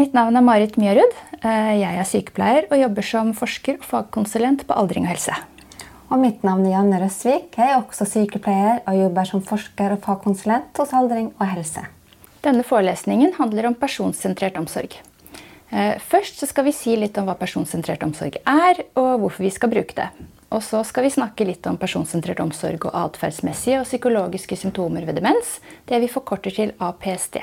Mitt navn er Marit Mjørud. Eh, jeg er sykepleier og jobber som forsker og fagkonsulent på aldring og helse. Og mitt navn er Janne Røsvik. Jeg er også sykepleier og jobber som forsker og fagkonsulent hos aldring og helse. Denne forelesningen handler om personsentrert omsorg. Eh, først skal vi si litt om hva personsentrert omsorg er, og hvorfor vi skal bruke det. Og så skal vi snakke litt om personsentrert omsorg og atferdsmessige og psykologiske symptomer ved demens, det vi forkorter til APSD.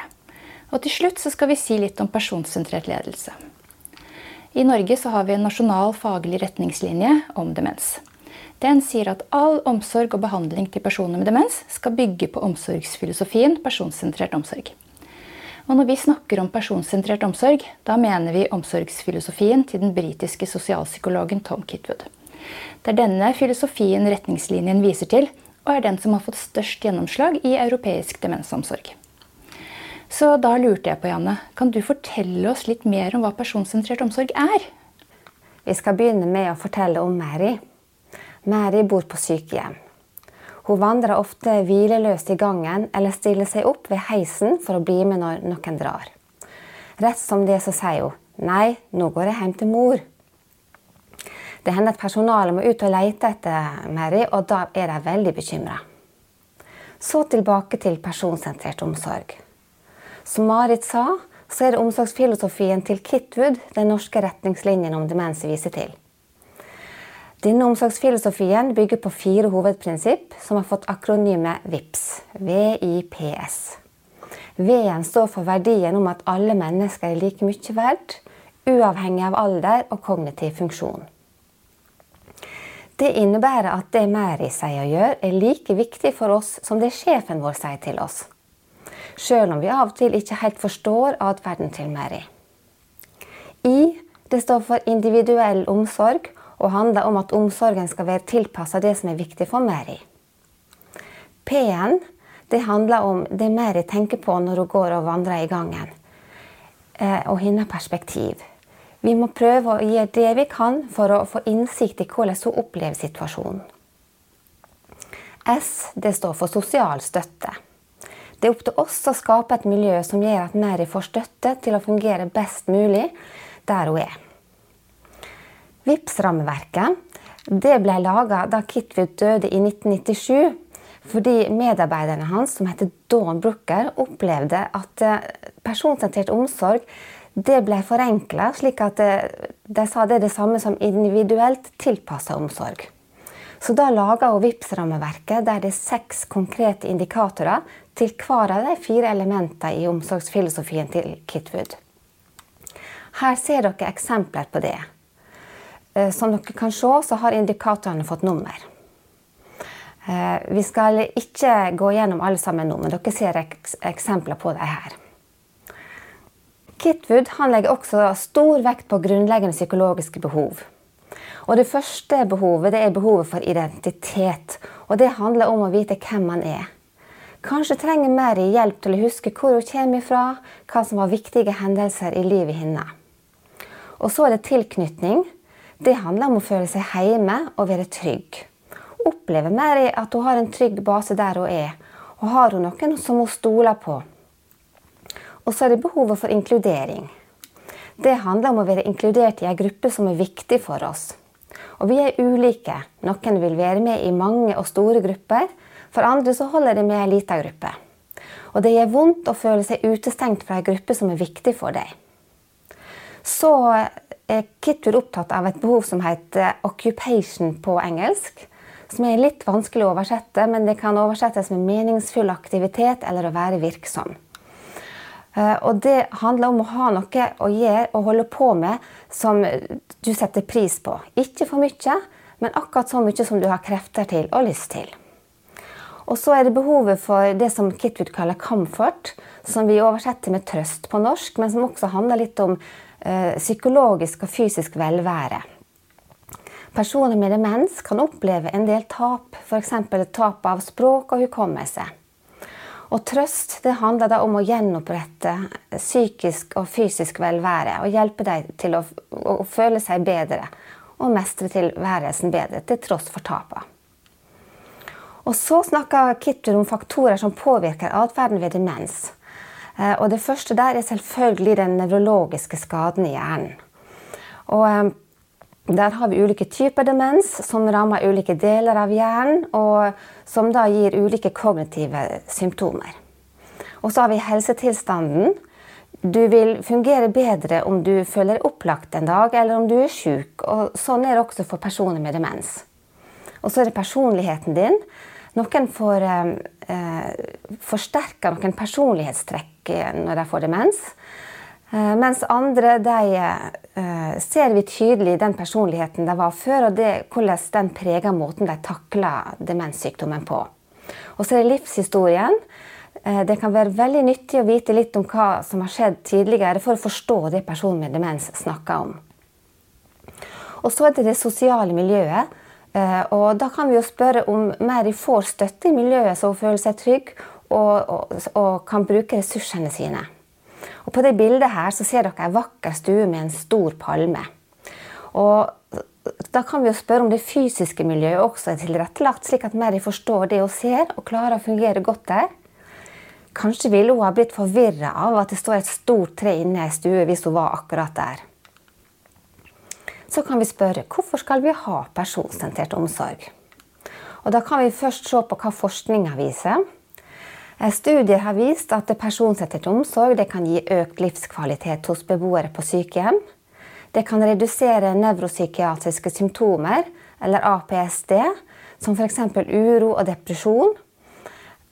Og til slutt skal vi si litt om personsentrert ledelse. I Norge har vi en nasjonal faglig retningslinje om demens. Den sier at all omsorg og behandling til personer med demens skal bygge på omsorgsfilosofien personsentrert omsorg. Og når vi snakker om personsentrert omsorg, da mener vi omsorgsfilosofien til den britiske sosialpsykologen Tom Kitwood. Det er denne filosofien retningslinjen viser til, og er den som har fått størst gjennomslag i europeisk demensomsorg. Så da lurte jeg på, Janne, kan du fortelle oss litt mer om hva personsentrert omsorg er? Vi skal begynne med å fortelle om Mary. Mary bor på sykehjem. Hun vandrer ofte hvileløst i gangen eller stiller seg opp ved heisen for å bli med når noen drar. Rett som det så sier hun nei, nå går jeg hjem til mor. Det hender at personalet må ut og lete etter Mary, og da er de veldig bekymra. Så tilbake til personsentrert omsorg. Som Marit sa, så er det omsorgsfilosofien til Kitwood den norske retningslinjen om demens viser til. Denne omsorgsfilosofien bygger på fire hovedprinsipp som har fått akronymet VIPS. VIPS. V-en står for verdien om at alle mennesker er like mye verdt, uavhengig av alder og kognitiv funksjon. Det innebærer at det Mary sier og gjør, er like viktig for oss som det sjefen vår sier til oss sjøl om vi av og til ikke helt forstår atferden til Mary. I det står for individuell omsorg og handler om at omsorgen skal være tilpassa det som er viktig for Mary. P-en det handler om det Mary tenker på når hun går og vandrer i gangen, eh, og hennes perspektiv. Vi må prøve å gjøre det vi kan for å få innsikt i hvordan hun opplever situasjonen. S det står for sosial støtte. Det er opp til oss å skape et miljø som gjør at Mary får støtte til å fungere best mulig der hun er. VIPS-rammeverket ble laga da Kitwood døde i 1997 fordi medarbeiderne hans, som heter Dawn Brooker, opplevde at eh, personsentrert omsorg det ble forenkla, slik at eh, de sa det er det samme som individuelt tilpassa omsorg. Så da laga hun VIPS-rammeverket der det er seks konkrete indikatorer til hver av de fire elementene i omsorgsfilosofien til Kitwood. Her ser dere eksempler på det. Eh, som dere kan se, så har indikatorene fått nummer. Eh, vi skal ikke gå gjennom alle sammen nå, men dere ser eksempler på dem her. Kitwood legger også stor vekt på grunnleggende psykologiske behov. Og Det første behovet det er behovet for identitet. og Det handler om å vite hvem man er. Kanskje trenger mer hjelp til å huske hvor hun kommer fra, hva som var viktige hendelser i livet hennes. Og så er det tilknytning. Det handler om å føle seg hjemme og være trygg. Opplever Mary at hun har en trygg base der hun er, og har hun noen som hun stoler på. Og så er det behovet for inkludering. Det handler om å være inkludert i en gruppe som er viktig for oss. Og vi er ulike. Noen vil være med i mange og store grupper, for andre så holder det med ei lita gruppe. Og det gjør vondt å føle seg utestengt fra ei gruppe som er viktig for deg. Så er Kitwood opptatt av et behov som heter 'occupation' på engelsk. Som er litt vanskelig å oversette, men det kan oversettes med meningsfull aktivitet eller å være virksom. Eh, og det handler om å ha noe å gjøre og holde på med som du setter pris på. Ikke for mye, men akkurat så mye som du har krefter til og lyst til. Og så er det behovet for det som Kitwood kaller 'comfort', som vi oversetter med 'trøst' på norsk, men som også handler litt om eh, psykologisk og fysisk velvære. Personer med demens kan oppleve en del tap, f.eks. tap av språk og hukommelse. Og trøst det handler da om å gjenopprette psykisk og fysisk velvære og hjelpe dem til å, å føle seg bedre og mestre tilværelsen bedre til tross for tapene. Og så snakker Kittur om faktorer som påvirker atferden ved demens. Eh, og det første der er selvfølgelig den nevrologiske skaden i hjernen. Og eh, der har vi ulike typer demens som rammer ulike deler av hjernen, og som da gir ulike kognitive symptomer. Og så har vi helsetilstanden. Du vil fungere bedre om du føler opplagt en dag, eller om du er. Og sånn er det også for personer med demens. Og så er det personligheten din. Noen får eh, eh forsterka noen personlighetstrekk når de får demens. Eh, mens andre de, eh, ser vi tydelig den personligheten de var før, og det, hvordan den preger måten de takler demenssykdommen på. Og så er det livshistorien. Eh, det kan være veldig nyttig å vite litt om hva som har skjedd tidligere, for å forstå det personen med demens snakker om. Og så er det det sosiale miljøet. Eh, og da kan vi jo spørre om Mary får støtte i miljøet så hun føler seg trygg og, og, og kan bruke ressursene sine. Og på det bildet her så ser dere ei vakker stue med en stor palme. Og da kan vi jo spørre om det fysiske miljøet også er tilrettelagt, slik at Mary forstår det hun ser og klarer å fungere godt der. Kanskje ville hun ha blitt forvirra av at det står et stort tre inne i ei stue hvis hun var akkurat der så kan vi spørre hvorfor skal vi ha personsentrert omsorg. Og da kan vi først se på hva forskninga viser. Eh, studier har vist at personsentrert omsorg kan gi økt livskvalitet hos beboere på sykehjem. Det kan redusere nevropsykiatriske symptomer, eller APSD, som f.eks. uro og depresjon.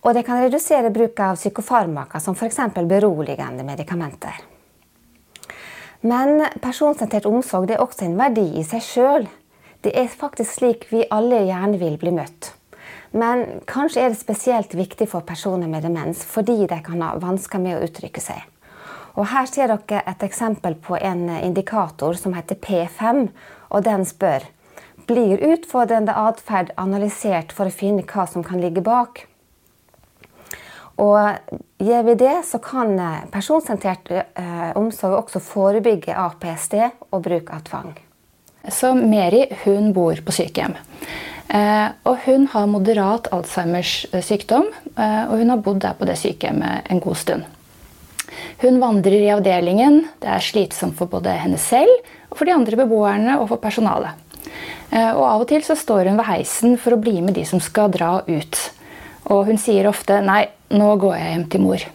Og det kan redusere bruk av psykofarmaka, som f.eks. beroligende medikamenter. Men personsentrert omsorg er også en verdi i seg sjøl. Det er faktisk slik vi alle gjerne vil bli møtt. Men kanskje er det spesielt viktig for personer med demens fordi de kan ha vansker med å uttrykke seg. Og Her ser dere et eksempel på en indikator som heter P5. og Den spør blir utfordrende atferd analysert for å finne hva som kan ligge bak. Og Gjør vi det, så kan eh, personsentrert eh, omsorg også forebygge APSD og bruk av tvang. Så Meri hun bor på sykehjem. Eh, og hun har moderat Alzheimers sykdom, og hun har bodd der på det sykehjemmet en god stund. Hun vandrer i avdelingen. Det er slitsomt for både henne selv, og for de andre beboerne og for personalet. Og Av og til så står hun ved heisen for å bli med de som skal dra ut. Og hun sier ofte 'nei, nå går jeg hjem til mor'.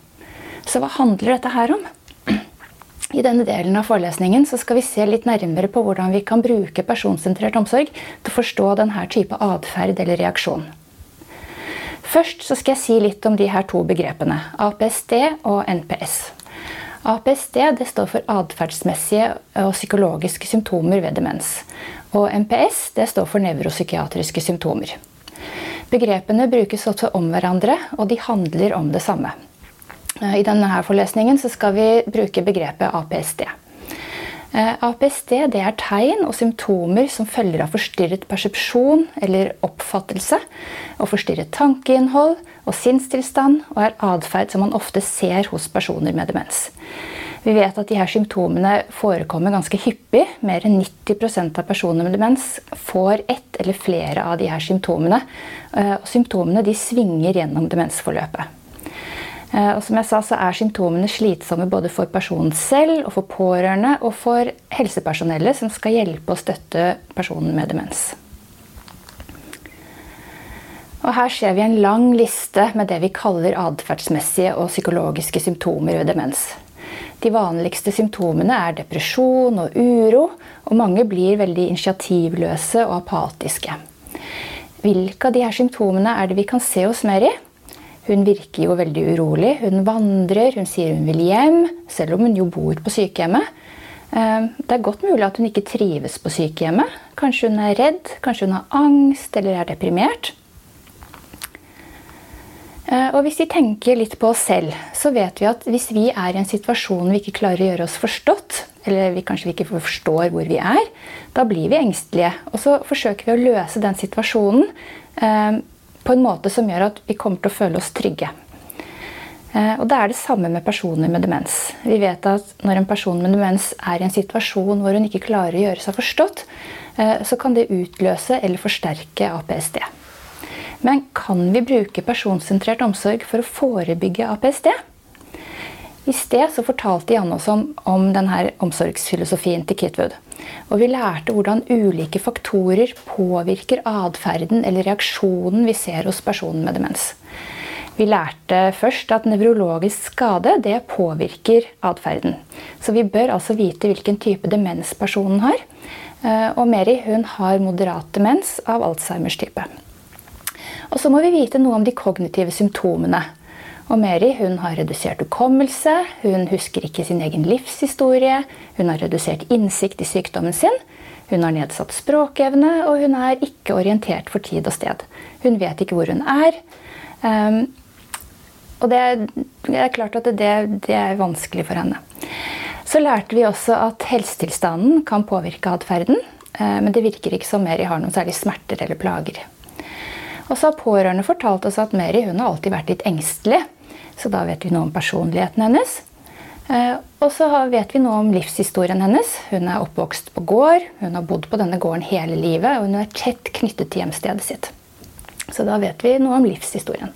Så hva handler dette her om? I denne delen av forelesningen skal vi se litt nærmere på hvordan vi kan bruke personsentrert omsorg til å forstå denne type atferd eller reaksjon. Først skal jeg si litt om de her to begrepene, APSD og NPS. APSD står for atferdsmessige og psykologiske symptomer ved demens. Og NPS står for nevropsykiatriske symptomer. Begrepene brukes også om hverandre, og de handler om det samme. Eh, I denne forelesningen skal vi bruke begrepet APSD. Eh, APSD er tegn og symptomer som følger av forstyrret persepsjon eller oppfattelse, og forstyrret tankeinnhold og sinnstilstand, og er atferd som man ofte ser hos personer med demens. Vi vet at de her symptomene forekommer ganske hyppig. Mer enn 90% av personer med demens får ett eller flere av de her symptomene. Eh, og symptomene de svinger gjennom demensforløpet. Eh, og som jeg sa, så er symptomene slitsomme både for personen selv, og for pårørende og for helsepersonellet som skal hjelpe og støtte personen med demens. Og Her ser vi en lang liste med det vi kaller atferdsmessige og psykologiske symptomer ved demens. De vanligste symptomene er depresjon og uro, og mange blir veldig initiativløse og apatiske. Hvilke av disse symptomene er det vi kan se hos Mary? Hun virker jo veldig urolig. Hun vandrer, hun sier hun vil hjem, selv om hun jo bor på sykehjemmet. Eh, det er godt mulig at hun ikke trives på sykehjemmet. Kanskje hun er redd, kanskje hun har angst eller er deprimert. Eh, og hvis vi tenker litt på oss selv, så vet vi at hvis vi er i en situasjon vi ikke klarer å gjøre oss forstått, eller vi kanskje ikke forstår hvor vi er, da blir vi engstelige. Og så forsøker vi å løse den situasjonen eh, på en måte som gjør at vi kommer til å føle oss trygge. Eh, og det er det samme med personer med demens. Vi vet at når en person med demens er i en situasjon hvor hun ikke klarer å gjøre seg forstått, så kan det utløse eller forsterke APSD. Men kan vi bruke personsentrert omsorg for å forebygge APSD? I sted så fortalte Janne oss om, om denne omsorgsfilosofien til Kitwood. Og vi lærte hvordan ulike faktorer påvirker atferden eller reaksjonen vi ser hos personen med demens. Vi lærte først at nevrologisk skade det påvirker atferden. Så vi bør altså vite hvilken type demens personen har. Eh, og Meri hun har moderat demens av Alzheimers type. Og så må vi vite noe om de kognitive symptomene. Og Mary hun har redusert hukommelse, hun husker ikke sin egen livshistorie, hun har redusert innsikt i sykdommen sin, hun har nedsatt språkevne, og hun er ikke orientert for tid og sted. Hun vet ikke hvor hun er. Um, og det, det, er klart at det, det, er vanskelig for henne. Så lærte vi også at helsetilstanden kan påvirke atferden. Eh, men det virker ikke som Mary har noen særlig smerter eller plager. Og så har pårørende fortalt oss at Mary hun har alltid vært litt engstelig. Så da vet vi noe om personligheten hennes. Eh, og så vet vi noe om livshistorien hennes. Hun er oppvokst på gård, hun har bodd på denne gården hele livet, og hun er tett knyttet til hjemstedet sitt. Så da vet vi noe om livshistorien.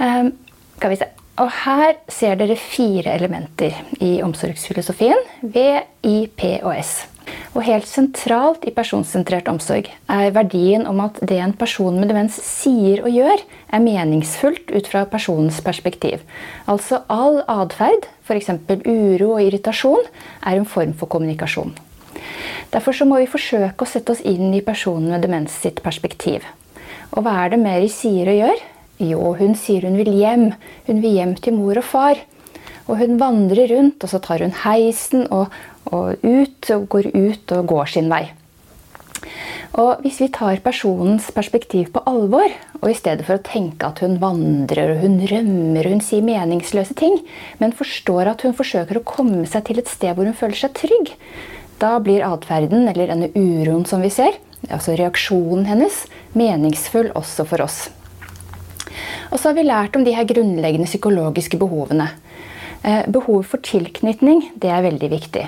Um, skal vi se. Og her ser dere fire elementer i omsorgsfilosofien. V, I, P og S. Og helt sentralt i personsentrert omsorg er verdien om at det en person med demens sier og gjør, er meningsfullt ut fra personens perspektiv. Altså all atferd, f.eks. uro og irritasjon, er en form for kommunikasjon. Derfor må vi forsøke å sette oss inn i personen med demens sitt perspektiv. Og hva er det Mary sier og gjør? Jo, hun sier hun vil hjem. Hun vil hjem til mor og far. Og hun vandrer rundt, og så tar hun heisen og, og ut, og går ut og går sin vei. Og Hvis vi tar personens perspektiv på alvor, og i stedet for å tenke at hun vandrer hun rømmer hun sier meningsløse ting, men forstår at hun forsøker å komme seg til et sted hvor hun føler seg trygg, da blir atferden, eller denne uroen som vi ser, altså reaksjonen hennes, meningsfull også for oss. Og så har vi lært om de her grunnleggende psykologiske behovene. Eh, behov for tilknytning det er veldig viktig.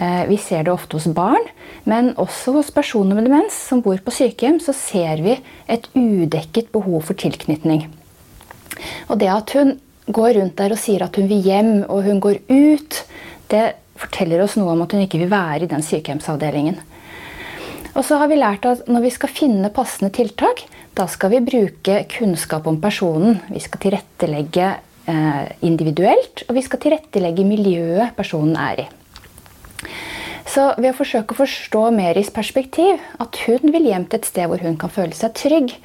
Eh, vi ser det ofte hos barn, men også hos personer med demens som bor på sykehjem, så ser vi et udekket behov for tilknytning. Og det at hun går rundt der og sier at hun vil hjem, og hun går ut, det forteller oss noe om at hun ikke vil være i den sykehjemsavdelingen. Og så har vi lært at når vi skal finne passende tiltak, da skal vi bruke kunnskap om personen. Vi skal tilrettelegge individuelt, og vi skal tilrettelegge miljøet personen er i. Så ved å forsøke å forstå Meris perspektiv, at hun vil hjem til et sted hvor hun kan føle seg trygg,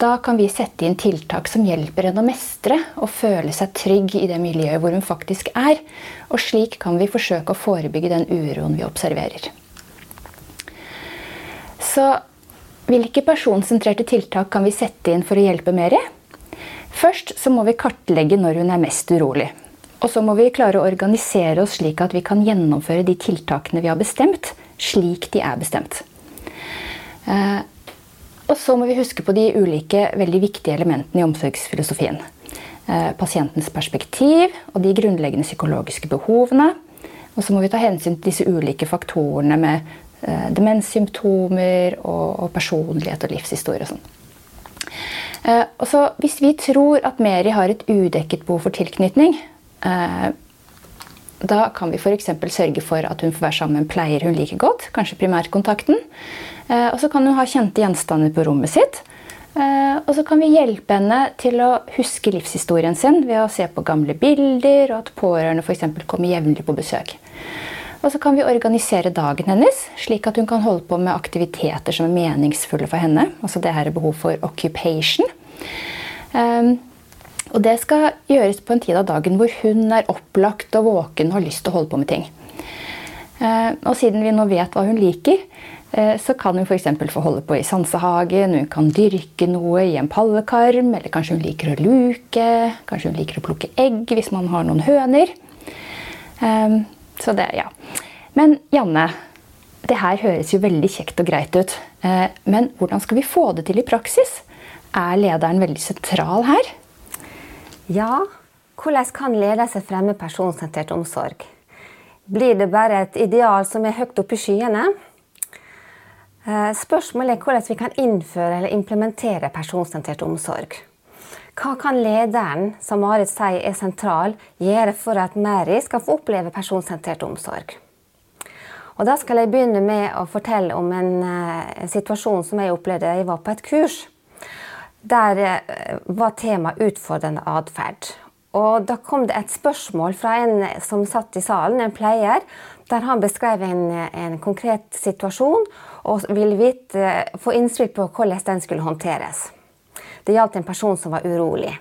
da kan vi sette inn tiltak som hjelper henne å mestre og føle seg trygg i det miljøet hvor hun faktisk er. Og slik kan vi forsøke å forebygge den uroen vi observerer. Så hvilke personsentrerte tiltak kan vi sette inn for å hjelpe Meri? Først så må vi kartlegge når hun er mest urolig. Og så må vi klare å organisere oss slik at vi kan gjennomføre de tiltakene vi har bestemt, slik de er bestemt. Eh, og så må vi huske på de ulike veldig viktige elementene i omsorgsfilosofien. Eh, pasientens perspektiv og de grunnleggende psykologiske behovene. Og så må vi ta hensyn til disse ulike faktorene med eh, demenssymptomer og, personlighet og livshistorie og sånn. Eh, og så hvis vi tror at Meri har et udekket behov for tilknytning, eh, da kan vi f.eks. sørge for at hun får være sammen med en pleier hun liker godt, kanskje primærkontakten. Eh, og så kan hun ha kjente gjenstander på rommet sitt. Og så kan vi hjelpe henne til å huske livshistorien sin ved å se på gamle bilder, og at pårørende f.eks. kommer jevnlig på besøk. Og så kan vi organisere dagen hennes, slik at hun kan holde på med aktiviteter som er meningsfulle for henne. Altså det her er behov for occupation. Um, og det skal gjøres på en tid av dagen hvor hun er opplagt og våken og har lyst til å holde på med ting. Uh, og siden vi nå vet hva hun liker, uh, så kan hun f.eks. få holde på i sansehagen, hun kan dyrke noe i en pallekarm, eller kanskje hun liker å luke, kanskje hun liker å plukke egg hvis man har noen høner. Um, så det, ja. Men Janne, det her høres jo veldig kjekt og greit ut. Eh, men hvordan skal vi få det til i praksis? Er lederen veldig sentral her? Ja, hvordan kan ledelse fremme personsentrert omsorg? Blir det bare et ideal som er høyt oppe i skyene? Eh, spørsmålet er hvordan vi kan innføre eller implementere personsentrert omsorg. Hva kan lederen, som Marit sier er sentral, gjøre for at Mary skal få oppleve personsentrert omsorg? Og Da skal jeg begynne med å fortelle om en, en situasjon som jeg opplevde jeg var på et kurs. Der var temaet utfordrende atferd. Og da kom det et spørsmål fra en som satt i salen, en pleier, der han beskrev en, en konkret situasjon og ville vite, få innspill på hvordan den skulle håndteres. Det gjaldt en person som var urolig.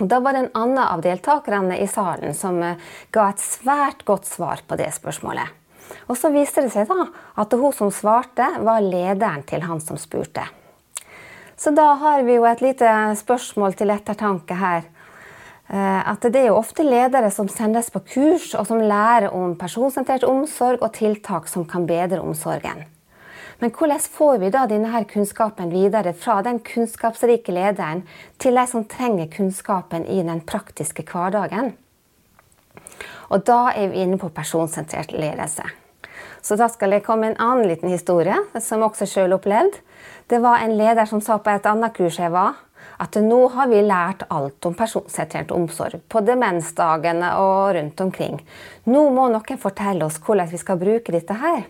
Og da var det en annen av deltakerne i salen som eh, ga et svært godt svar på det spørsmålet. Og så viste det seg da at hun som svarte, var lederen til han som spurte. Så da har vi jo et lite spørsmål til ettertanke her. Eh, at det er jo ofte ledere som sendes på kurs, og som lærer om personsentrert omsorg og tiltak som kan bedre omsorgen. Men hvordan får vi da denne kunnskapen videre fra den kunnskapsrike lederen til de som trenger kunnskapen i den praktiske hverdagen? Og da er vi inne på personsentrert ledelse. Så da skal jeg komme med en annen liten historie, som også sjøl opplevde. Det var en leder som sa på et annet kurs jeg var, at nå har vi lært alt om personsentrert omsorg på demensdagene og rundt omkring. Nå må noen fortelle oss hvordan vi skal bruke dette her.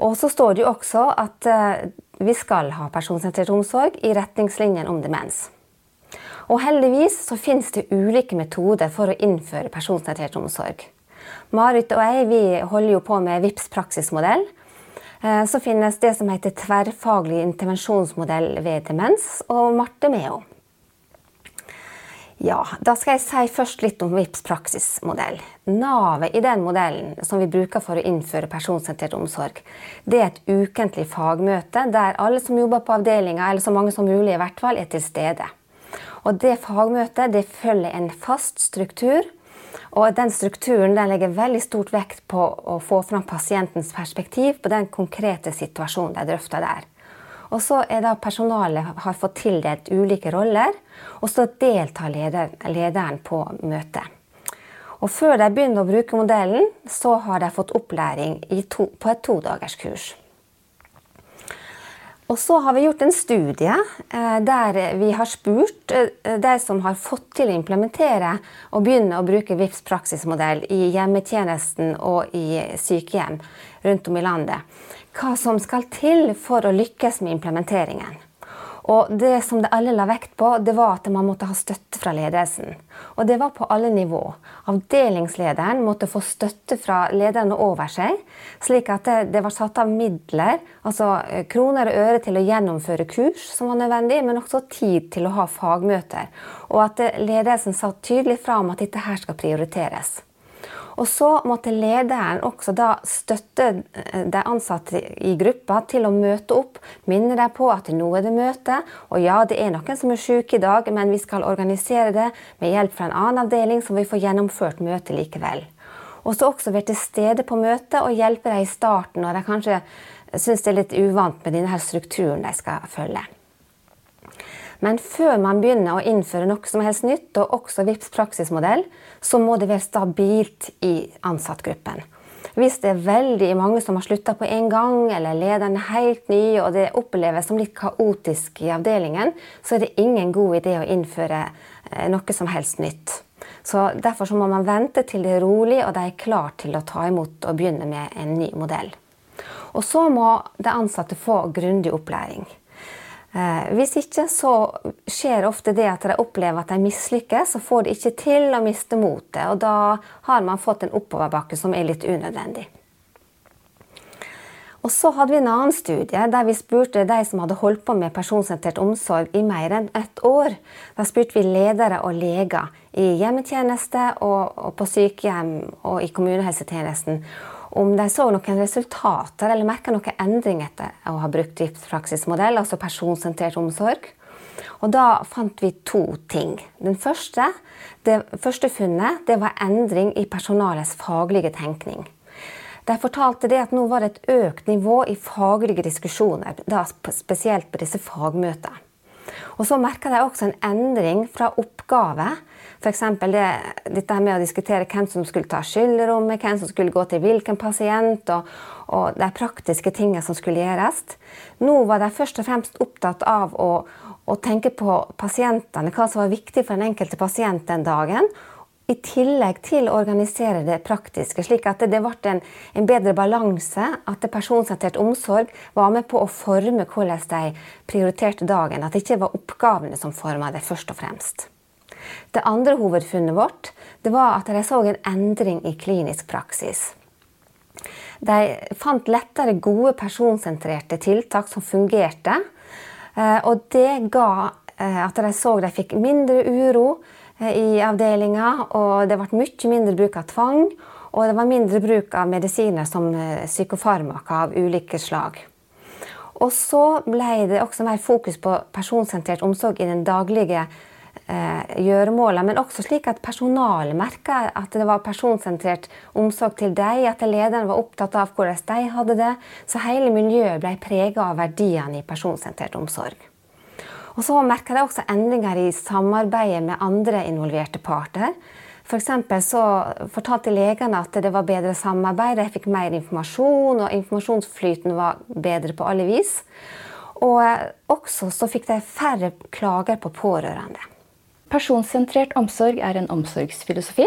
Og så står det jo også at eh, vi skal ha personsentrert omsorg i retningslinjen om demens. Og heldigvis så finnes det ulike metoder for å innføre personsentrert omsorg. Marit og jeg vi holder jo på med VIPS praksismodell. Eh, så finnes det som heter tverrfaglig intervensjonsmodell ved demens, og Marte Meo. Ja, Da skal jeg si først litt om VIPS praksismodell. Navet i den modellen som vi bruker for å innføre personsentrert omsorg, det er et ukentlig fagmøte der alle som jobber på avdelinga, eller så mange som mulig i hvert fall, er til stede. Og Det fagmøtet det følger en fast struktur og den strukturen den legger veldig stort vekt på å få fram pasientens perspektiv på den konkrete situasjonen de drøfter der. Og så er da Personalet har fått tildelt ulike roller, og så deltar leder, lederen på møtet. Og Før de begynner å bruke modellen, så har de fått opplæring to, på et todagerskurs. Og så har vi gjort en studie eh, der vi har spurt eh, de som har fått til å implementere og begynne å bruke VIPS praksismodell i hjemmetjenesten og i sykehjem rundt om i landet, hva som skal til for å lykkes med implementeringen. Og det som de alle la vekt på, det var at man måtte ha støtte fra ledelsen. Og det var på alle nivå. Avdelingslederen måtte få støtte fra lederne over seg, slik at det, det var satt av midler, altså eh, kroner og øre til å gjennomføre kurs som var nødvendig, men også tid til å ha fagmøter. Og at ledelsen sa tydelig fra om at dette her skal prioriteres. Og så måtte lederen også da støtte eh, de ansatte i gruppa til å møte opp. Minne dem på at nå er det møte, og ja, det er noen som er syke i dag, men vi skal organisere det med hjelp fra en annen avdeling, så vi får gjennomført møtet likevel. Og så også være til stede på møtet og hjelpe dem i starten når de kanskje syns det er litt uvant med denne strukturen de skal følge. Men før man begynner å innføre noe som helst nytt, og også VIPS praksismodell, så må det være stabilt i ansattgruppen. Hvis det er veldig mange som har slutta på en gang, eller lederen er helt ny, og det oppleves som litt kaotisk i avdelingen, så er det ingen god idé å innføre eh, noe som helst nytt. Så Derfor så må man vente til det er rolig og de er klare til å ta imot og begynne med en ny modell. Og så må de ansatte få grundig opplæring. Eh, hvis ikke så skjer ofte det at de opplever at de mislykkes og får det ikke til å miste motet. Og da har man fått en oppoverbakke som er litt unødvendig. Og så hadde vi en annen studie der vi spurte de som hadde holdt på med personsentrert omsorg i mer enn ett år. Da spurte vi ledere og leger i hjemmetjeneste og, og på sykehjem og i kommunehelsetjenesten om de så noen resultater eller merka noen endring etter å ha brukt driftspraksismodell, altså personsentrert omsorg. Og da fant vi to ting. Den første, det første funnet det var endring i personalets faglige tenkning. De fortalte det at nå var det et økt nivå i faglige diskusjoner, da spesielt på disse fagmøtene. Og så merka de også en endring fra oppgave F.eks. Det, dette med å diskutere hvem som skulle ta skylderommet, hvem som skulle gå til hvilken pasient, og, og de praktiske tingene som skulle gjøres. Nå var de først og fremst opptatt av å, å tenke på pasientene, hva som var viktig for den enkelte pasient den dagen. I tillegg til å organisere det praktiske, slik at det ble en, en bedre balanse. At personsentrert omsorg var med på å forme hvordan de prioriterte dagen. At det ikke var oppgavene som forma det, først og fremst. Det andre hovedfunnet vårt var at de så en endring i klinisk praksis. De fant lettere gode personsentrerte tiltak som fungerte. Eh, og det ga eh, at de så de fikk mindre uro eh, i avdelinga, og det ble mye mindre bruk av tvang. Og det var mindre bruk av medisiner som psykofarmaka av ulike slag. Og så ble det også mer fokus på personsentrert omsorg i den daglige eh, gjøremålene, men også slik at personalet merka at det var personsentrert omsorg til dem, at lederen var opptatt av hvordan de hadde det. Så hele miljøet ble prega av verdiene i personsentrert omsorg. Og så merka de også endringer i samarbeidet med andre involverte parter. For så fortalte legene at det var bedre samarbeid, de fikk mer informasjon, og informasjonsflyten var bedre på alle vis. Og også så fikk de færre klager på pårørende. Personsentrert omsorg er en omsorgsfilosofi.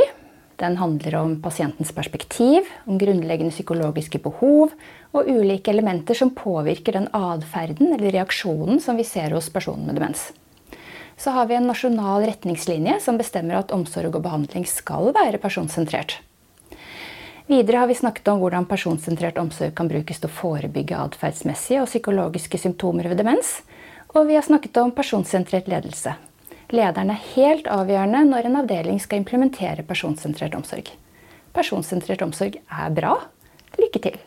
Den handler om pasientens perspektiv, om grunnleggende psykologiske behov og ulike elementer som påvirker den atferden eller reaksjonen som vi ser hos personen med demens. Så har vi en nasjonal retningslinje som bestemmer at omsorg og behandling skal være personsentrert. Videre har vi snakket om hvordan personsentrert omsorg kan brukes til å forebygge atferdsmessige og psykologiske symptomer ved demens. Og vi har snakket om personsentrert ledelse. Lederen er helt avgjørende når en avdeling skal implementere personsentrert omsorg. Personsentrert omsorg er bra. Lykke til!